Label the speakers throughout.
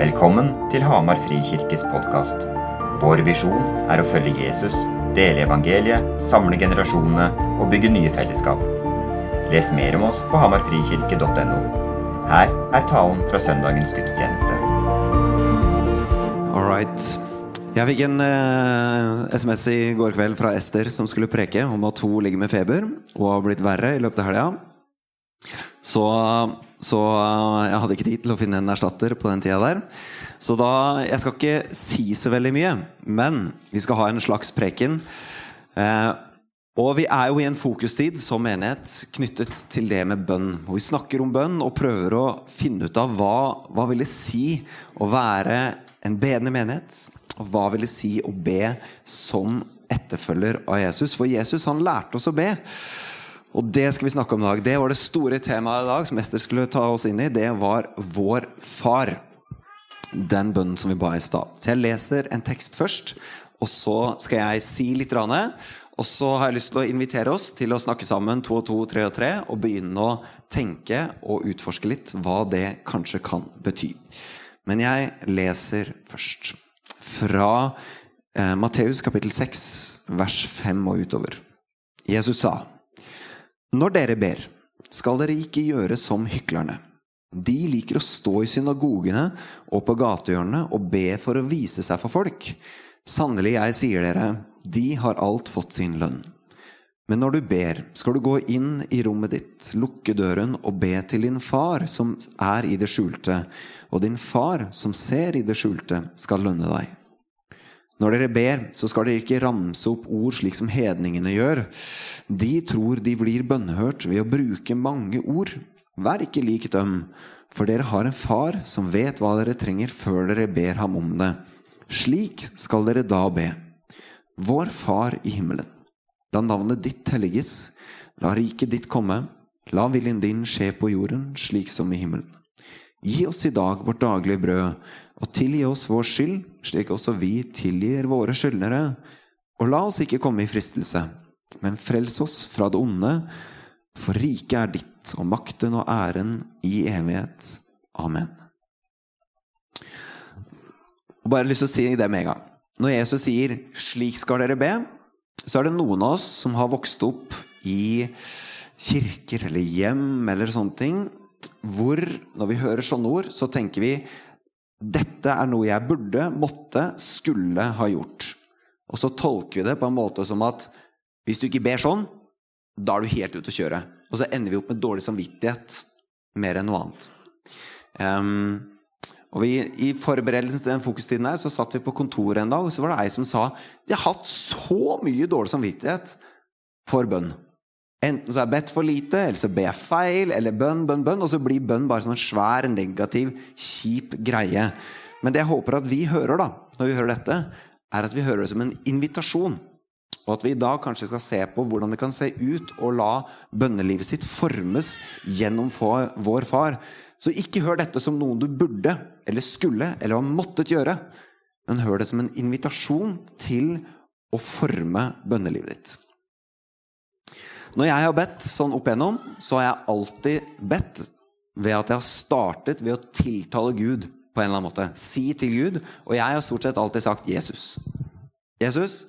Speaker 1: Velkommen til Hamar Frikirkes podkast. Vår visjon er å følge Jesus, dele evangeliet, samle generasjonene og bygge nye fellesskap. Les mer om oss på hamarfrikirke.no. Her er talen fra søndagens gudstjeneste.
Speaker 2: All right. Jeg fikk en eh, SMS i går kveld fra Ester som skulle preke om at hun ligger med feber og har blitt verre i løpet av helga. Så, så eh, jeg hadde ikke tid til å finne en erstatter på den tida der. Så da Jeg skal ikke si så veldig mye, men vi skal ha en slags preken. Eh, og vi er jo i en fokustid som menighet knyttet til det med bønn. Hvor vi snakker om bønn og prøver å finne ut av hva, hva vil det si å være en bedende menighet. Og hva vil det si å be som etterfølger av Jesus? For Jesus han lærte oss å be. Og det skal vi snakke om i dag. Det var det store temaet i dag som Ester skulle ta oss inn i. Det var Vår Far. Den bønnen som vi ba i stad. Så jeg leser en tekst først, og så skal jeg si litt. Og så har jeg lyst til å invitere oss til å snakke sammen to og to, tre og tre, og begynne å tenke og utforske litt hva det kanskje kan bety. Men jeg leser først fra eh, Matteus kapittel 6, vers 5 og utover. Jesus sa, Når dere ber, skal dere ikke gjøre som hyklerne. De liker å stå i synagogene og på gatehjørnene og be for å vise seg for folk. Sannelig, jeg sier dere, de har alt fått sin lønn. Men når du ber, skal du gå inn i rommet ditt, lukke døren og be til din far som er i det skjulte, og din far som ser i det skjulte, skal lønne deg. Når dere ber, så skal dere ikke ramse opp ord slik som hedningene gjør. De tror de blir bønnhørt ved å bruke mange ord. Vær ikke lik dem, for dere har en far som vet hva dere trenger før dere ber ham om det. Slik skal dere da be. Vår Far i himmelen. La navnet ditt helliges. La riket ditt komme. La viljen din skje på jorden, slik som i himmelen. Gi oss i dag vårt daglige brød, og tilgi oss vår skyld, slik også vi tilgir våre skyldnere. Og la oss ikke komme i fristelse, men frels oss fra det onde, for riket er ditt, og makten og æren i evighet. Amen. Og bare lyst til å si det med en gang. Når Jesus sier 'slik skal dere be', så er det noen av oss som har vokst opp i kirker eller hjem eller sånne ting, hvor når vi hører sånne ord, så tenker vi dette er noe jeg burde, måtte, skulle ha gjort. Og så tolker vi det på en måte som at hvis du ikke ber sånn, da er du helt ute å kjøre. Og så ender vi opp med dårlig samvittighet mer enn noe annet. Um, og vi, I forberedelsen til den fokustiden her, så satt vi på kontoret en dag, og så var det ei som sa de har hatt så mye dårlig samvittighet for bønn. Enten så er jeg bedt for lite, eller så ber jeg feil, eller bønn, bønn, bønn. Og så blir bønn bare sånn svær, negativ, kjip greie. Men det jeg håper at vi hører da, når vi hører dette, er at vi hører det som en invitasjon. Og at vi i dag kanskje skal se på hvordan det kan se ut å la bønnelivet sitt formes gjennom vår far. Så ikke hør dette som noe du burde, eller skulle, eller har måttet gjøre. Men hør det som en invitasjon til å forme bønnelivet ditt. Når jeg har bedt sånn opp igjennom, så har jeg alltid bedt ved at jeg har startet ved å tiltale Gud på en eller annen måte. Si til Gud. Og jeg har stort sett alltid sagt Jesus. Jesus,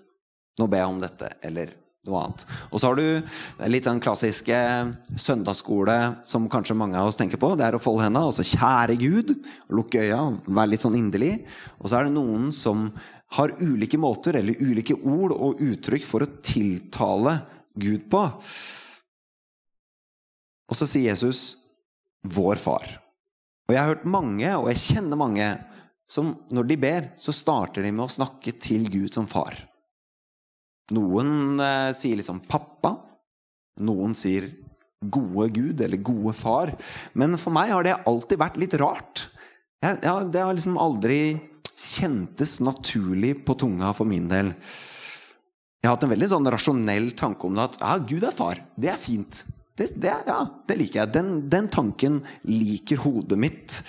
Speaker 2: nå ber jeg om dette. Eller noe annet. Og så har du litt den klassiske søndagsskole som kanskje mange av oss tenker på. Det er å folde hendene og så kjære Gud. Lukke øya, være litt sånn inderlig. Og så er det noen som har ulike måter eller ulike ord og uttrykk for å tiltale Gud på. Og så sier Jesus 'vår far'. Og jeg har hørt mange, og jeg kjenner mange, som når de ber, så starter de med å snakke til Gud som far. Noen eh, sier liksom 'pappa'. Noen sier 'gode Gud' eller 'gode far'. Men for meg har det alltid vært litt rart. Jeg, ja, det har liksom aldri kjentes naturlig på tunga for min del. Jeg har hatt en veldig sånn rasjonell tanke om det at ja, Gud er far. Det er fint. Det, det, ja, det liker jeg. Den, den, tanken liker hodet mitt.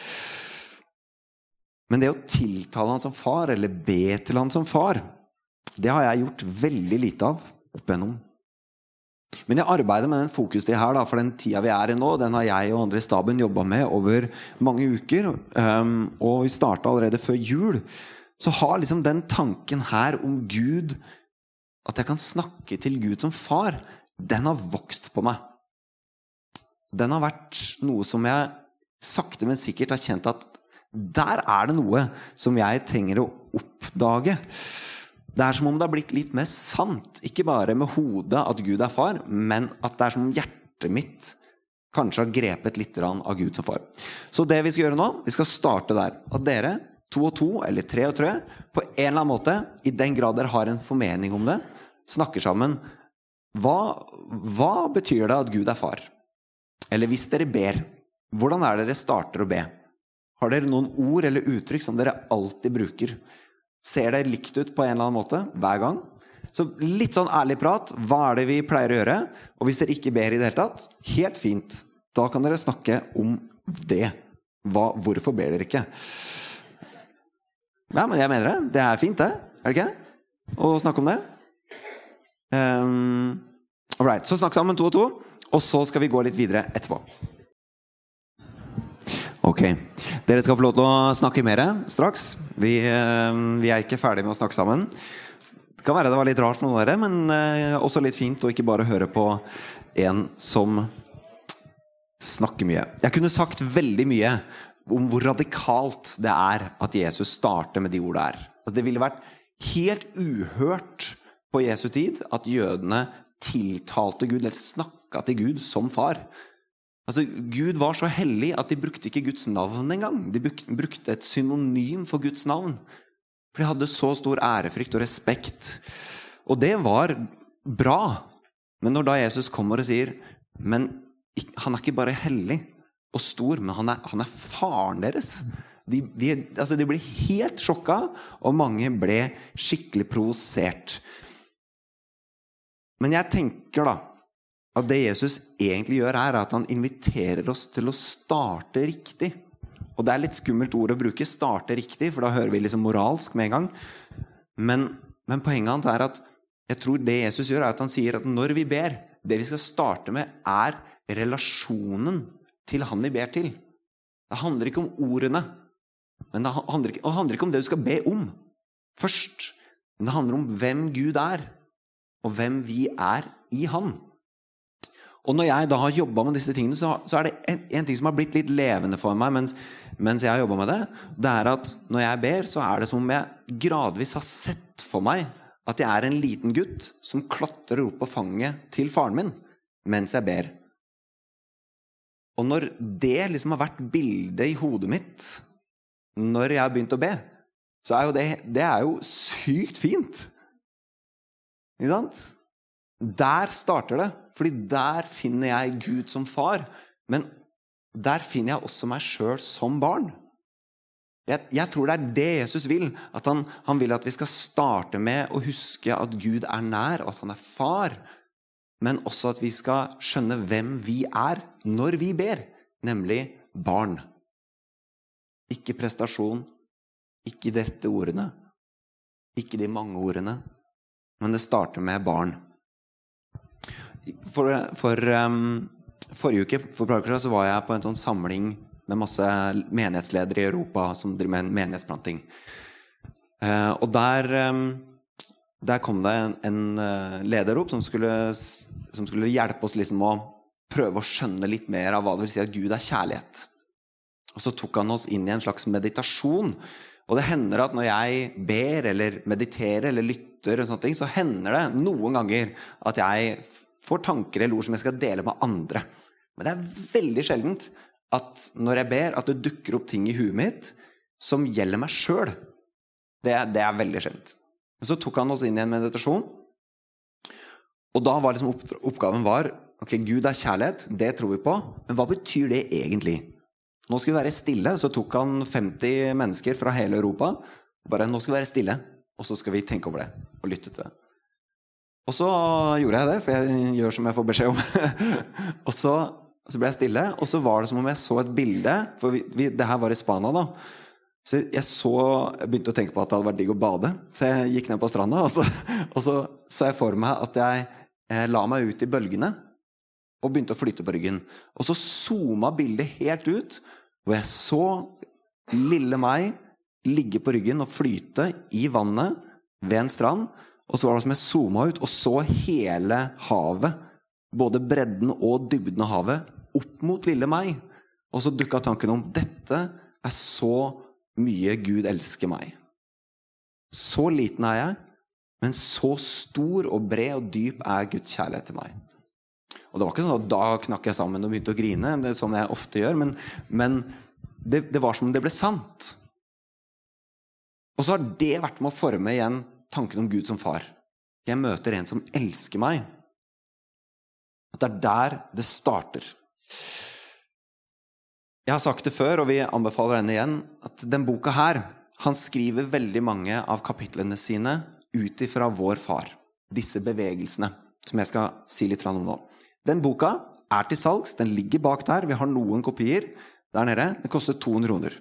Speaker 2: Men det å tiltale han som far, eller be til han som far, det har jeg gjort veldig lite av opp igjennom. Men jeg arbeider med den fokustida her, da, for den tida vi er i nå, den har jeg og andre i staben jobba med over mange uker. Um, og vi starta allerede før jul. Så har liksom den tanken her om Gud, at jeg kan snakke til Gud som far, den har vokst på meg. Den har vært noe som jeg sakte, men sikkert har kjent at der er det noe som jeg trenger å oppdage. Det er som om det har blitt litt mer sant. Ikke bare med hodet at Gud er far, men at det er som om hjertet mitt kanskje har grepet litt av Gud som far. Så det vi skal gjøre nå, vi skal starte der. At dere, to og to, eller tre og tre, på en eller annen måte, i den grad dere har en formening om det, snakker sammen. Hva, hva betyr det at Gud er far? Eller hvis dere ber, hvordan er det dere starter å be? Har dere noen ord eller uttrykk som dere alltid bruker? Ser det likt ut på en eller annen måte hver gang? Så litt sånn ærlig prat. Hva er det vi pleier å gjøre? Og hvis dere ikke ber i det hele tatt, helt fint. Da kan dere snakke om det. Hva, hvorfor ber dere ikke? Ja, men jeg mener det. Det er fint, det. Er det ikke? Å snakke om det. Um, right. Så snakk sammen to og to, og så skal vi gå litt videre etterpå. Ok. Dere skal få lov til å snakke mer straks. Vi, eh, vi, er ikke ferdige med å snakke sammen. Det kan være det var litt rart for noen av dere, men eh, også litt fint å ikke bare høre på en som snakker mye. Jeg kunne sagt veldig mye om hvor radikalt det er at Jesus starter med de ordene her. Altså, det ville vært helt uhørt på Jesu tid at jødene tiltalte Gud, eller snakka til Gud som far. Altså, Gud var så hellig at de brukte ikke Guds navn engang. De brukte et synonym for Guds navn. For de hadde så stor ærefrykt og respekt. Og det var bra. Men når da Jesus kommer og sier Men han er ikke bare hellig og stor, men han er, han er faren deres. De, de, altså de ble helt sjokka, og mange ble skikkelig provosert. Men jeg tenker, da at det Jesus egentlig gjør er at han inviterer oss til å starte riktig. Og det er litt skummelt ord å bruke, 'starte riktig', for da hører vi liksom moralsk med en gang. Men, men poenget hans er at jeg tror det Jesus gjør, er at han sier at når vi ber, det vi skal starte med, er relasjonen til han vi ber til. Det handler ikke om ordene. Men det handler ikke, det handler ikke om det du skal be om først. Men det handler om hvem Gud er, og hvem vi er i Han. Og når jeg da har jobba med disse tingene, så, er det en, ting som har blitt litt levende for meg mens, mens jeg har jobba med det. Det er at når jeg ber, så er det som om jeg gradvis har sett for meg at jeg er en liten gutt som klatrer opp på fanget til faren min mens jeg ber. Og når det liksom har vært bildet i hodet mitt når jeg har begynt å be, så er jo det, det er jo sykt fint. Ikke sant? Der starter det. Fordi der finner jeg Gud som far. Men der finner jeg også meg sjøl som barn. Jeg, jeg, tror det er det Jesus vil. At han, han, vil at vi skal starte med å huske at Gud er nær, og at han er far. Men også at vi skal skjønne hvem vi er når vi ber, nemlig barn. Ikke prestasjon, ikke de rette ordene, ikke de mange ordene, men det starter med barn. For, for um, forrige uke for så var jeg på en sånn samling med masse menighetsledere i Europa som driver med menighetsplanting. Uh, og der, um, der, kom det en, en uh, leder opp som skulle, som skulle, hjelpe oss liksom å prøve å skjønne litt mer av hva det vil si at Gud er kjærlighet. Og så tok han oss inn i en slags meditasjon. Og det hender at når jeg ber eller mediterer eller lytter, og sånne ting, så hender det noen ganger at jeg får tanker eller ord som jeg skal dele med andre. Men det er veldig sjeldent at når jeg ber, at det dukker opp ting i huet mitt som gjelder meg sjøl. Det, det, er veldig sjeldent. Men så tok han oss inn i en meditasjon. Og da var liksom oppgaven var ok, Gud er kjærlighet, det tror vi på. Men hva betyr det egentlig? Nå skal vi være stille. Så tok han 50 mennesker fra hele Europa. Bare nå skal vi være stille, og så skal vi tenke over det og lytte til det. Og så gjorde jeg det, for jeg gjør som jeg får beskjed om. og så, så, ble jeg stille, og så var det som om jeg så et bilde. For vi, vi, det her var i Spania, da. Så jeg så, jeg begynte å tenke på at det hadde vært digg å bade. Så jeg gikk ned på stranda, og så, og så så jeg for meg at jeg eh, la meg ut i bølgene og begynte å flyte på ryggen. Og så zooma bildet helt ut, hvor jeg så lille meg ligge på ryggen og flyte i vannet ved en strand. Og så var det som jeg zooma ut og så hele havet, både bredden og dybden av havet, opp mot lille meg. Og så dukka tanken om dette er så mye Gud elsker meg. Så liten er jeg, men så stor og bred og dyp er Guds kjærlighet til meg. Og det var ikke sånn at da knakk jeg sammen og begynte å grine. Det er sånn jeg ofte gjør. Men, men det, det, var som om det ble sant. Og så har det vært med å forme igjen tanken om Gud som far. Jeg møter en som elsker meg. At det er der det starter. Jeg har sagt det før, og vi anbefaler henne igjen, at den boka her Han skriver veldig mange av kapitlene sine ut ifra vår far. Disse bevegelsene, som jeg skal si litt om nå. Den boka er til salgs. Den ligger bak der. Vi har noen kopier der nede. Den koster 200 kroner.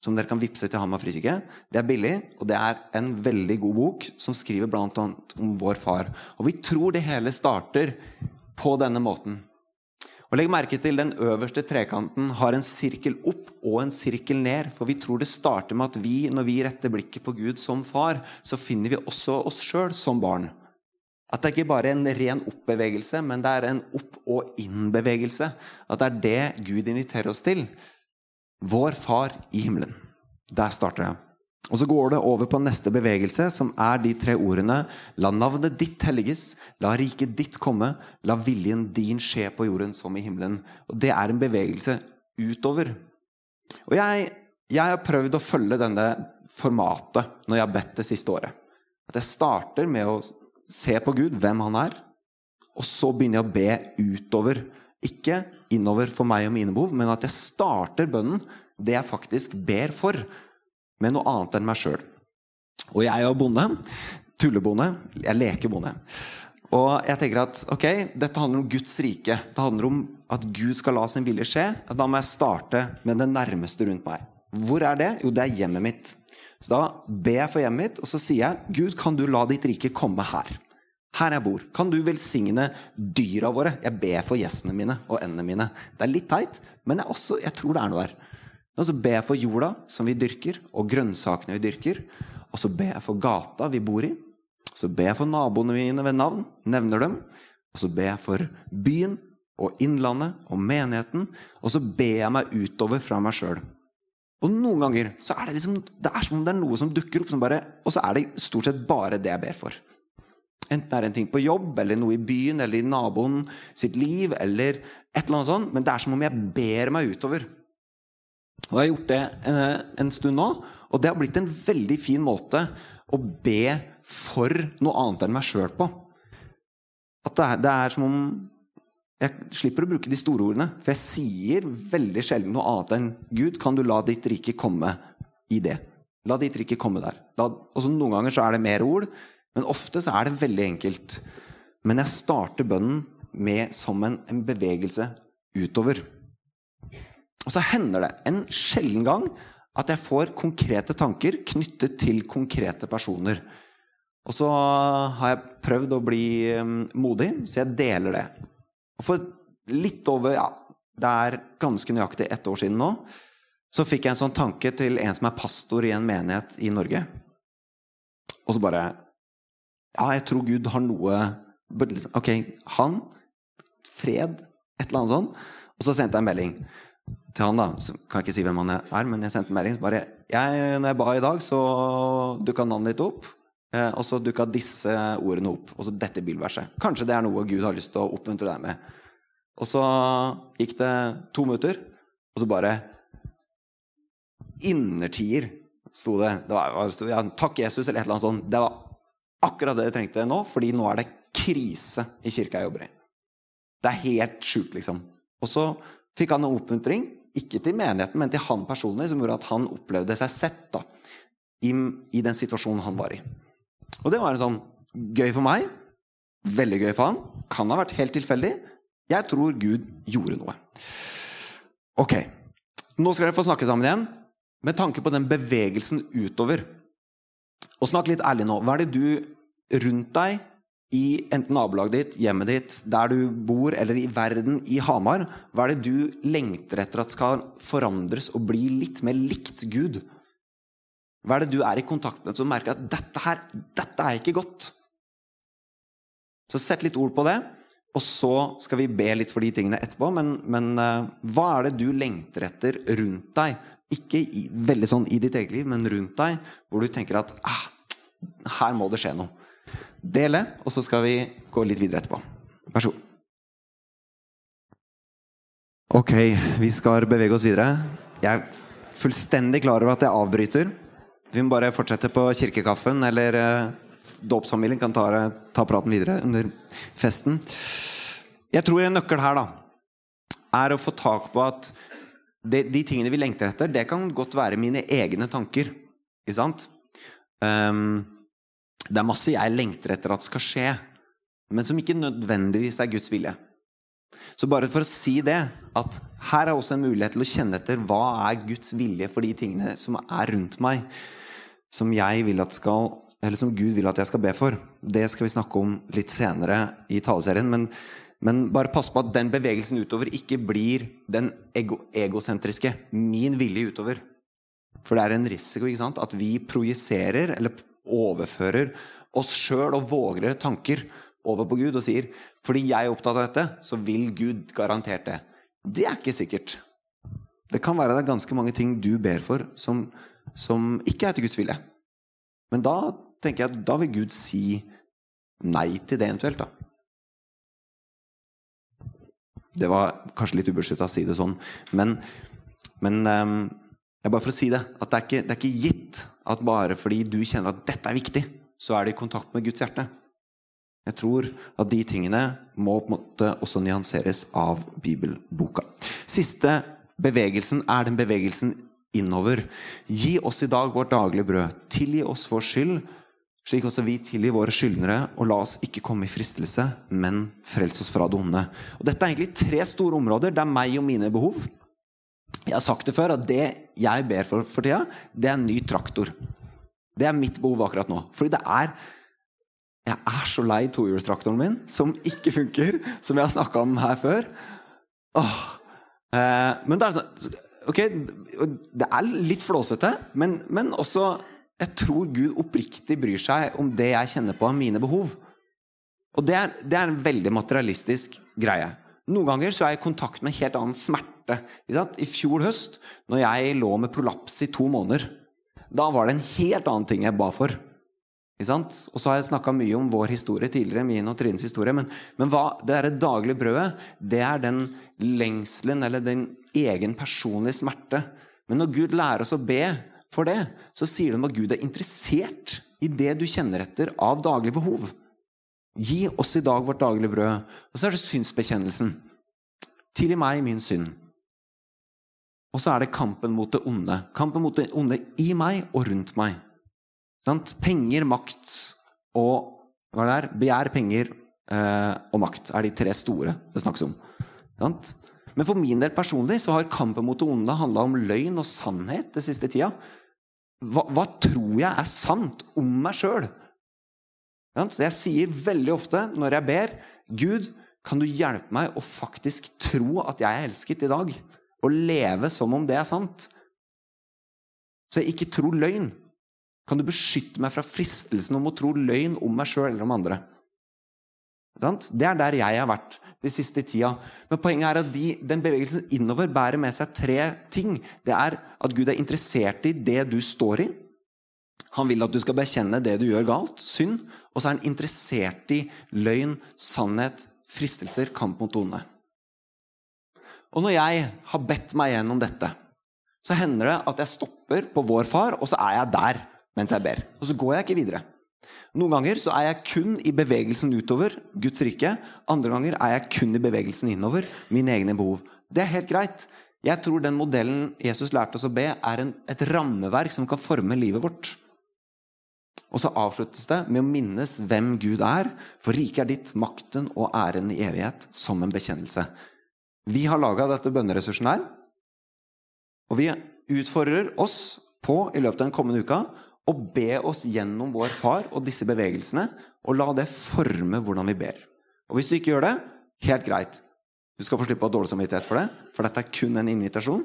Speaker 2: Som dere kan vippse til Hamar Frikirke. Det er billig, og det er en veldig god bok som skriver annet om vår far. Og vi tror det hele starter på denne måten. Og Legg merke til den øverste trekanten har en sirkel opp og en sirkel ned. For vi tror det starter med at vi, når vi retter blikket på Gud som far, så finner vi også oss sjøl som barn. At det ikke bare er en ren opp-bevegelse, men det er en opp- og inn-bevegelse. At det er det Gud inviterer oss til. Vår Far i himmelen. Der starter det. Og så går det over på neste bevegelse, som er de tre ordene La navnet ditt helliges, la riket ditt komme, la viljen din skje på jorden som i himmelen. Og det er en bevegelse utover. Og jeg, jeg har prøvd å følge denne formatet når jeg har bedt det siste året. At jeg starter med å se på Gud, hvem han er. Og så begynner jeg å be utover. Ikke innover for meg og mine behov, men at jeg starter bønnen, det jeg faktisk ber for, med noe annet enn meg sjøl. Og jeg er bonde. Tullebonde. Jeg leker bonde. Og jeg tenker at ok, dette handler om Guds rike. Det handler om at Gud skal la sin vilje skje. Da må jeg starte med det nærmeste rundt meg. Hvor er det? Jo, det er hjemmet mitt. Så da ber jeg for hjemmet mitt, og så sier jeg Gud, kan du la ditt rike komme her? Her jeg bor. Kan du velsigne dyra våre? Jeg ber for gjestene mine og endene mine. Det er litt teit, men jeg, også, jeg tror det er noe der. Og så ber jeg for jorda som vi dyrker, og grønnsakene vi dyrker. Og så ber jeg for gata vi bor i. Så ber jeg for naboene mine ved navn, nevner dem. Og så ber jeg for byen og innlandet og menigheten. Og så ber jeg meg utover fra meg sjøl. Og noen ganger så er det liksom Det er som om det er noe som dukker opp, som bare, og så er det stort sett bare det jeg ber for. Enten det er en ting på jobb, eller noe i byen, eller i naboen sitt liv, eller et eller annet sånt. Men det er som om jeg ber meg utover. Og jeg har gjort det en, en stund nå, og det har blitt en veldig fin måte å be for noe annet enn meg sjøl på. At det er, det er som om jeg slipper å bruke de store ordene, for jeg sier veldig sjelden noe annet enn Gud, kan du la ditt rike komme i det? La ditt rike komme der. La, og så Noen ganger så er det mer ord, men ofte så er det veldig enkelt. Men jeg starter bønnen med som en, en bevegelse utover. Og så hender det en sjelden gang at jeg får konkrete tanker knyttet til konkrete personer. Og så har jeg prøvd å bli um, modig, så jeg deler det. Og for litt over ja, Det er ganske nøyaktig ett år siden nå. Så fikk jeg en sånn tanke til en som er pastor i en menighet i Norge. Og så bare Ja, jeg tror Gud har noe liksom, Ok, han, fred, et eller annet sånt. Og så sendte jeg en melding til han, da. Så kan jeg ikke si hvem han er, men jeg sendte en melding. bare, jeg, når jeg ba i dag, så dukka navnet ditt opp. Eh, og så dukka disse ordene opp. Og så dette bilverset. Kanskje det er noe Gud har lyst til å oppmuntre deg med. Og så gikk det to minutter, og så bare Innertier, sto det. det var, ja, Takk, Jesus, eller et eller annet sånt. Det var akkurat det de trengte nå, fordi nå er det krise i kirka jeg jobber i. Det er helt sjukt, liksom. Og så fikk han en oppmuntring, ikke til menigheten, men til han personlig, som gjorde at han opplevde seg sett da, i, i den situasjonen han var i. Og det var en sånn gøy for meg. Veldig gøy for han. Kan ha vært helt tilfeldig. Jeg tror Gud gjorde noe. Ok. Nå skal dere få snakke sammen igjen med tanke på den bevegelsen utover. Og snakk litt ærlig nå. Hva er det du rundt deg, i enten nabolaget ditt, hjemmet ditt, der du bor, eller i verden, i Hamar, hva er det du lengter etter at skal forandres og bli litt mer likt Gud? Hva er det du er i kontakt med som merker at dette her, dette er ikke godt? Så sett litt ord på det, og så skal vi be litt for de tingene etterpå. Men, men uh, hva er det du lengter etter rundt deg? Ikke i, veldig sånn i ditt eget liv, men rundt deg, hvor du tenker at ah, her må det skje noe. Dele, og så skal vi gå litt videre etterpå. Vær så god. Ok, vi skal bevege oss videre. Jeg er fullstendig klar over at jeg avbryter. Vi må bare fortsette på kirkekaffen, eller uh, dåpsfamilien kan ta, ta, praten videre under festen. Jeg tror en nøkkel her da er å få tak på at de, de tingene vi lengter etter, det kan godt være mine egne tanker. Ikke sant? Um, det er masse jeg lengter etter at skal skje, men som ikke nødvendigvis er Guds vilje. Så bare for å si det, at her er også en mulighet til å kjenne etter hva er Guds vilje for de tingene som er rundt meg, som jeg vil at skal eller som Gud vil at jeg skal be for. Det skal vi snakke om litt senere i taleserien. Men, men bare pass på at den bevegelsen utover ikke blir den ego egosentriske. Min vilje utover. For det er en risiko ikke sant? at vi projiserer eller overfører oss sjøl og våre tanker over på Gud og sier fordi jeg er opptatt av dette, så vil Gud garantert det. Det er ikke sikkert. Det kan være det er ganske mange ting du ber for, som, som ikke er til Guds vilje. Men da tenker jeg da vil Gud si nei til det eventuelt, da. Det var kanskje litt ubeskytta å si det sånn, men, men um, jeg bare for å si det, at det er, ikke, det er ikke gitt at bare fordi du kjenner at dette er viktig, så er du i kontakt med Guds hjerte. Jeg tror at de tingene må på en måte også nyanseres av bibelboka. Siste bevegelsen er den bevegelsen innover. Gi oss i dag vårt daglige brød. Tilgi oss vår skyld, slik også vi tilgir våre skyldnere. Og la oss ikke komme i fristelse, men frels oss fra det onde. Og Dette er egentlig tre store områder. Det er meg og mine behov. Jeg har sagt det før, at det jeg ber for for tida, det er en ny traktor. Det er mitt behov akkurat nå. Fordi det er Jeg er så lei tohjulstraktoren min, som ikke funker, som jeg har snakka om her før. Åh. Eh, men det er sånn Ok, det er litt flåsete, men, men også Jeg tror Gud oppriktig bryr seg om det jeg kjenner på av mine behov. Og det er, det er en veldig materialistisk greie. Noen ganger så er jeg i kontakt med en helt annen smerte. I fjor høst, når jeg lå med prolaps i to måneder, da var det en helt annen ting jeg ba for. Og så har jeg snakka mye om vår historie tidligere, min og Trines historie. Men, men hva, det er det daglige brødet, det er den lengselen eller den egen personlige smerte. Men når Gud lærer oss å be for det, så sier de at Gud er interessert i det du kjenner etter av daglig behov. Gi oss i dag vårt daglige brød. Og så er det synsbekjennelsen. Tilgi meg min synd. Og så er det kampen mot det onde. Kampen mot det onde i meg og rundt meg. Sant? Penger, makt og hva det er? Begjær, penger eh, og makt er de tre store det snakkes om. Sant? Men for min del personlig så har kampen mot det onde handla om løgn og sannhet det siste tida. Hva, hva tror jeg er sant om meg sjøl? Jeg sier veldig ofte når jeg ber, Gud, kan du hjelpe meg å faktisk tro at jeg er elsket i dag? Og leve som om det er sant? Så jeg ikke tror løgn. Kan du beskytte meg fra fristelsen om å tro løgn om meg sjøl eller om andre? Det er der jeg har vært de siste tida. Men poenget er at de, den bevegelsen innover bærer med seg tre ting. Det er at Gud er interessert i det du står i. Han vil at du skal bekjenne det du gjør galt, synd. Og så er han interessert i løgn, sannhet, fristelser, kamp mot onde. Og når jeg har bedt meg gjennom dette, så hender det at jeg stopper på vår far, og så er jeg der mens jeg ber. Og så går jeg ikke videre. Noen ganger så er jeg kun i bevegelsen utover Guds rike. Andre ganger er jeg kun i bevegelsen innover mine egne behov. Det er helt greit. Jeg tror den modellen Jesus lærte oss å be, er en, et rammeverk som kan forme livet vårt. Og så avsluttes det med å minnes hvem Gud er, for riket er ditt, makten og æren i evighet, som en bekjennelse. Vi har laga dette bønneressursen her, og vi utfordrer oss på i løpet av den kommende uka og be oss gjennom vår far og disse bevegelsene, og la det forme hvordan vi ber. Og hvis du ikke gjør det, helt greit. Du skal få slippe å ha dårlig samvittighet for det, for dette er kun en invitasjon.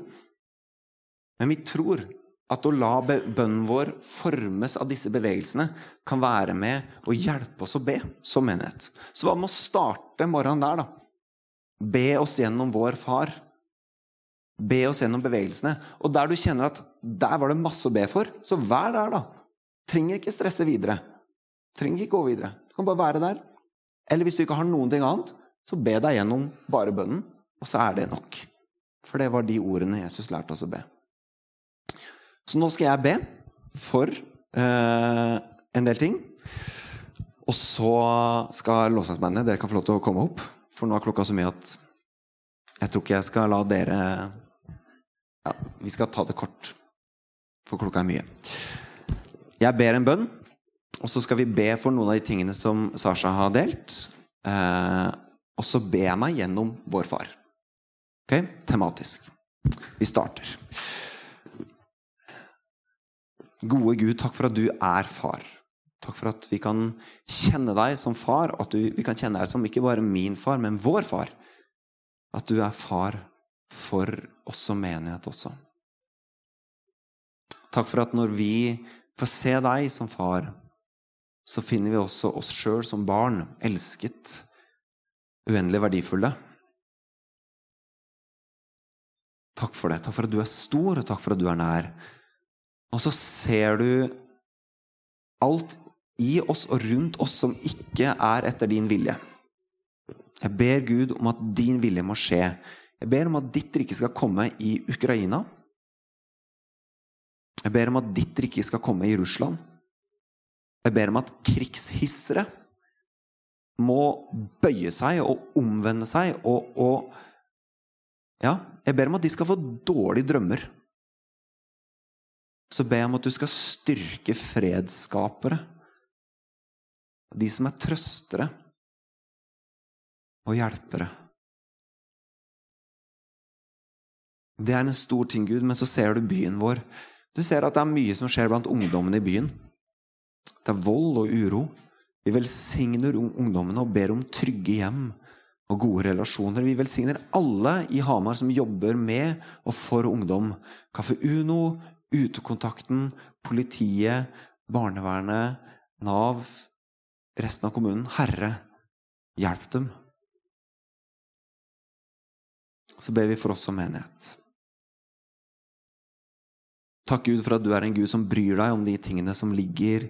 Speaker 2: Men vi tror at å la bønnen vår formes av disse bevegelsene kan være med å hjelpe oss å be som menighet. Så hva med å starte morgenen der, da? Be oss gjennom vår far. Be oss gjennom bevegelsene. Og der du kjenner at der var det masse å be for, så vær der, da. Trenger ikke stresse videre. Trenger ikke gå videre. Du kan bare være der. Eller hvis du ikke har noen ting annet, så be deg gjennom bare bønnen, og så er det nok. For det var de ordene Jesus lærte oss å be. Så nå skal jeg be for eh, en del ting. Og så skal lovsangsbandene Dere kan få lov til å komme opp, for nå er klokka så mye at jeg tror ikke jeg skal la dere ja, Vi skal ta det kort, for klokka er mye. Jeg ber en bønn, og så skal vi be for noen av de tingene som Sasha har delt. Eh, og så ber jeg meg gjennom vår far. Ok? Tematisk. Vi starter. Gode Gud, takk for at du er far. Takk for at vi kan kjenne deg som far, og at du, vi kan kjenne deg som ikke bare min far, men vår far. At du er far for oss som menighet også. Takk for at når vi får se deg som far, så finner vi også oss sjøl som barn, elsket, uendelig verdifulle. Takk for det. Takk for at du er stor, og takk for at du er nær. Og så ser du alt i oss og rundt oss som ikke er etter din vilje. Jeg ber Gud om at din vilje må skje. Jeg ber om at ditt rike skal komme i Ukraina. Jeg ber om at ditt rike skal komme i Russland. Jeg ber om at krigshissere må bøye seg og omvende seg og, og Ja, jeg ber om at de skal få dårlige drømmer så ber jeg om at du skal styrke fredsskapere. De som er trøstere og hjelpere. Det er en stor ting, Gud, men så ser du byen vår. Du ser at det er mye som skjer blant ungdommene i byen. Det er vold og uro. Vi velsigner ungdommene og ber om trygge hjem og gode relasjoner. Vi velsigner alle i Hamar som jobber med og for ungdom. Kaffe Uno, utekontakten, politiet, barnevernet, Nav, resten av kommunen. Herre, hjelp dem. Så ber vi for oss som menighet. Takk, Gud, for at du er en Gud som bryr deg om de tingene som ligger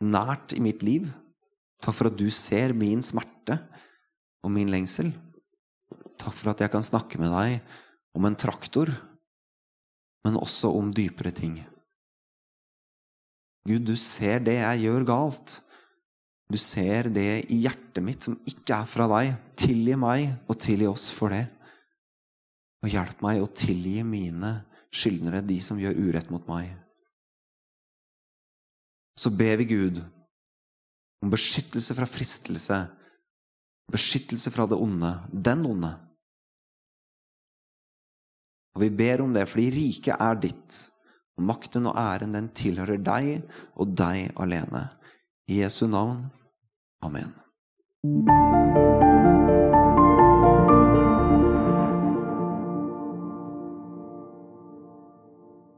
Speaker 2: nært i mitt liv. Takk for at du ser min smerte og min lengsel. Takk for at jeg kan snakke med deg om en traktor men også om dypere ting. Gud, du ser det jeg gjør galt. Du ser det i hjertet mitt som ikke er fra deg. Tilgi meg og tilgi oss for det. Og hjelp meg å tilgi mine skyldnere, de som gjør urett mot meg. Så ber vi Gud om beskyttelse fra fristelse, beskyttelse fra det onde, den onde. Og vi ber om det fordi riket er ditt, og makten og æren den tilhører deg og deg alene. I Jesu navn. Amen.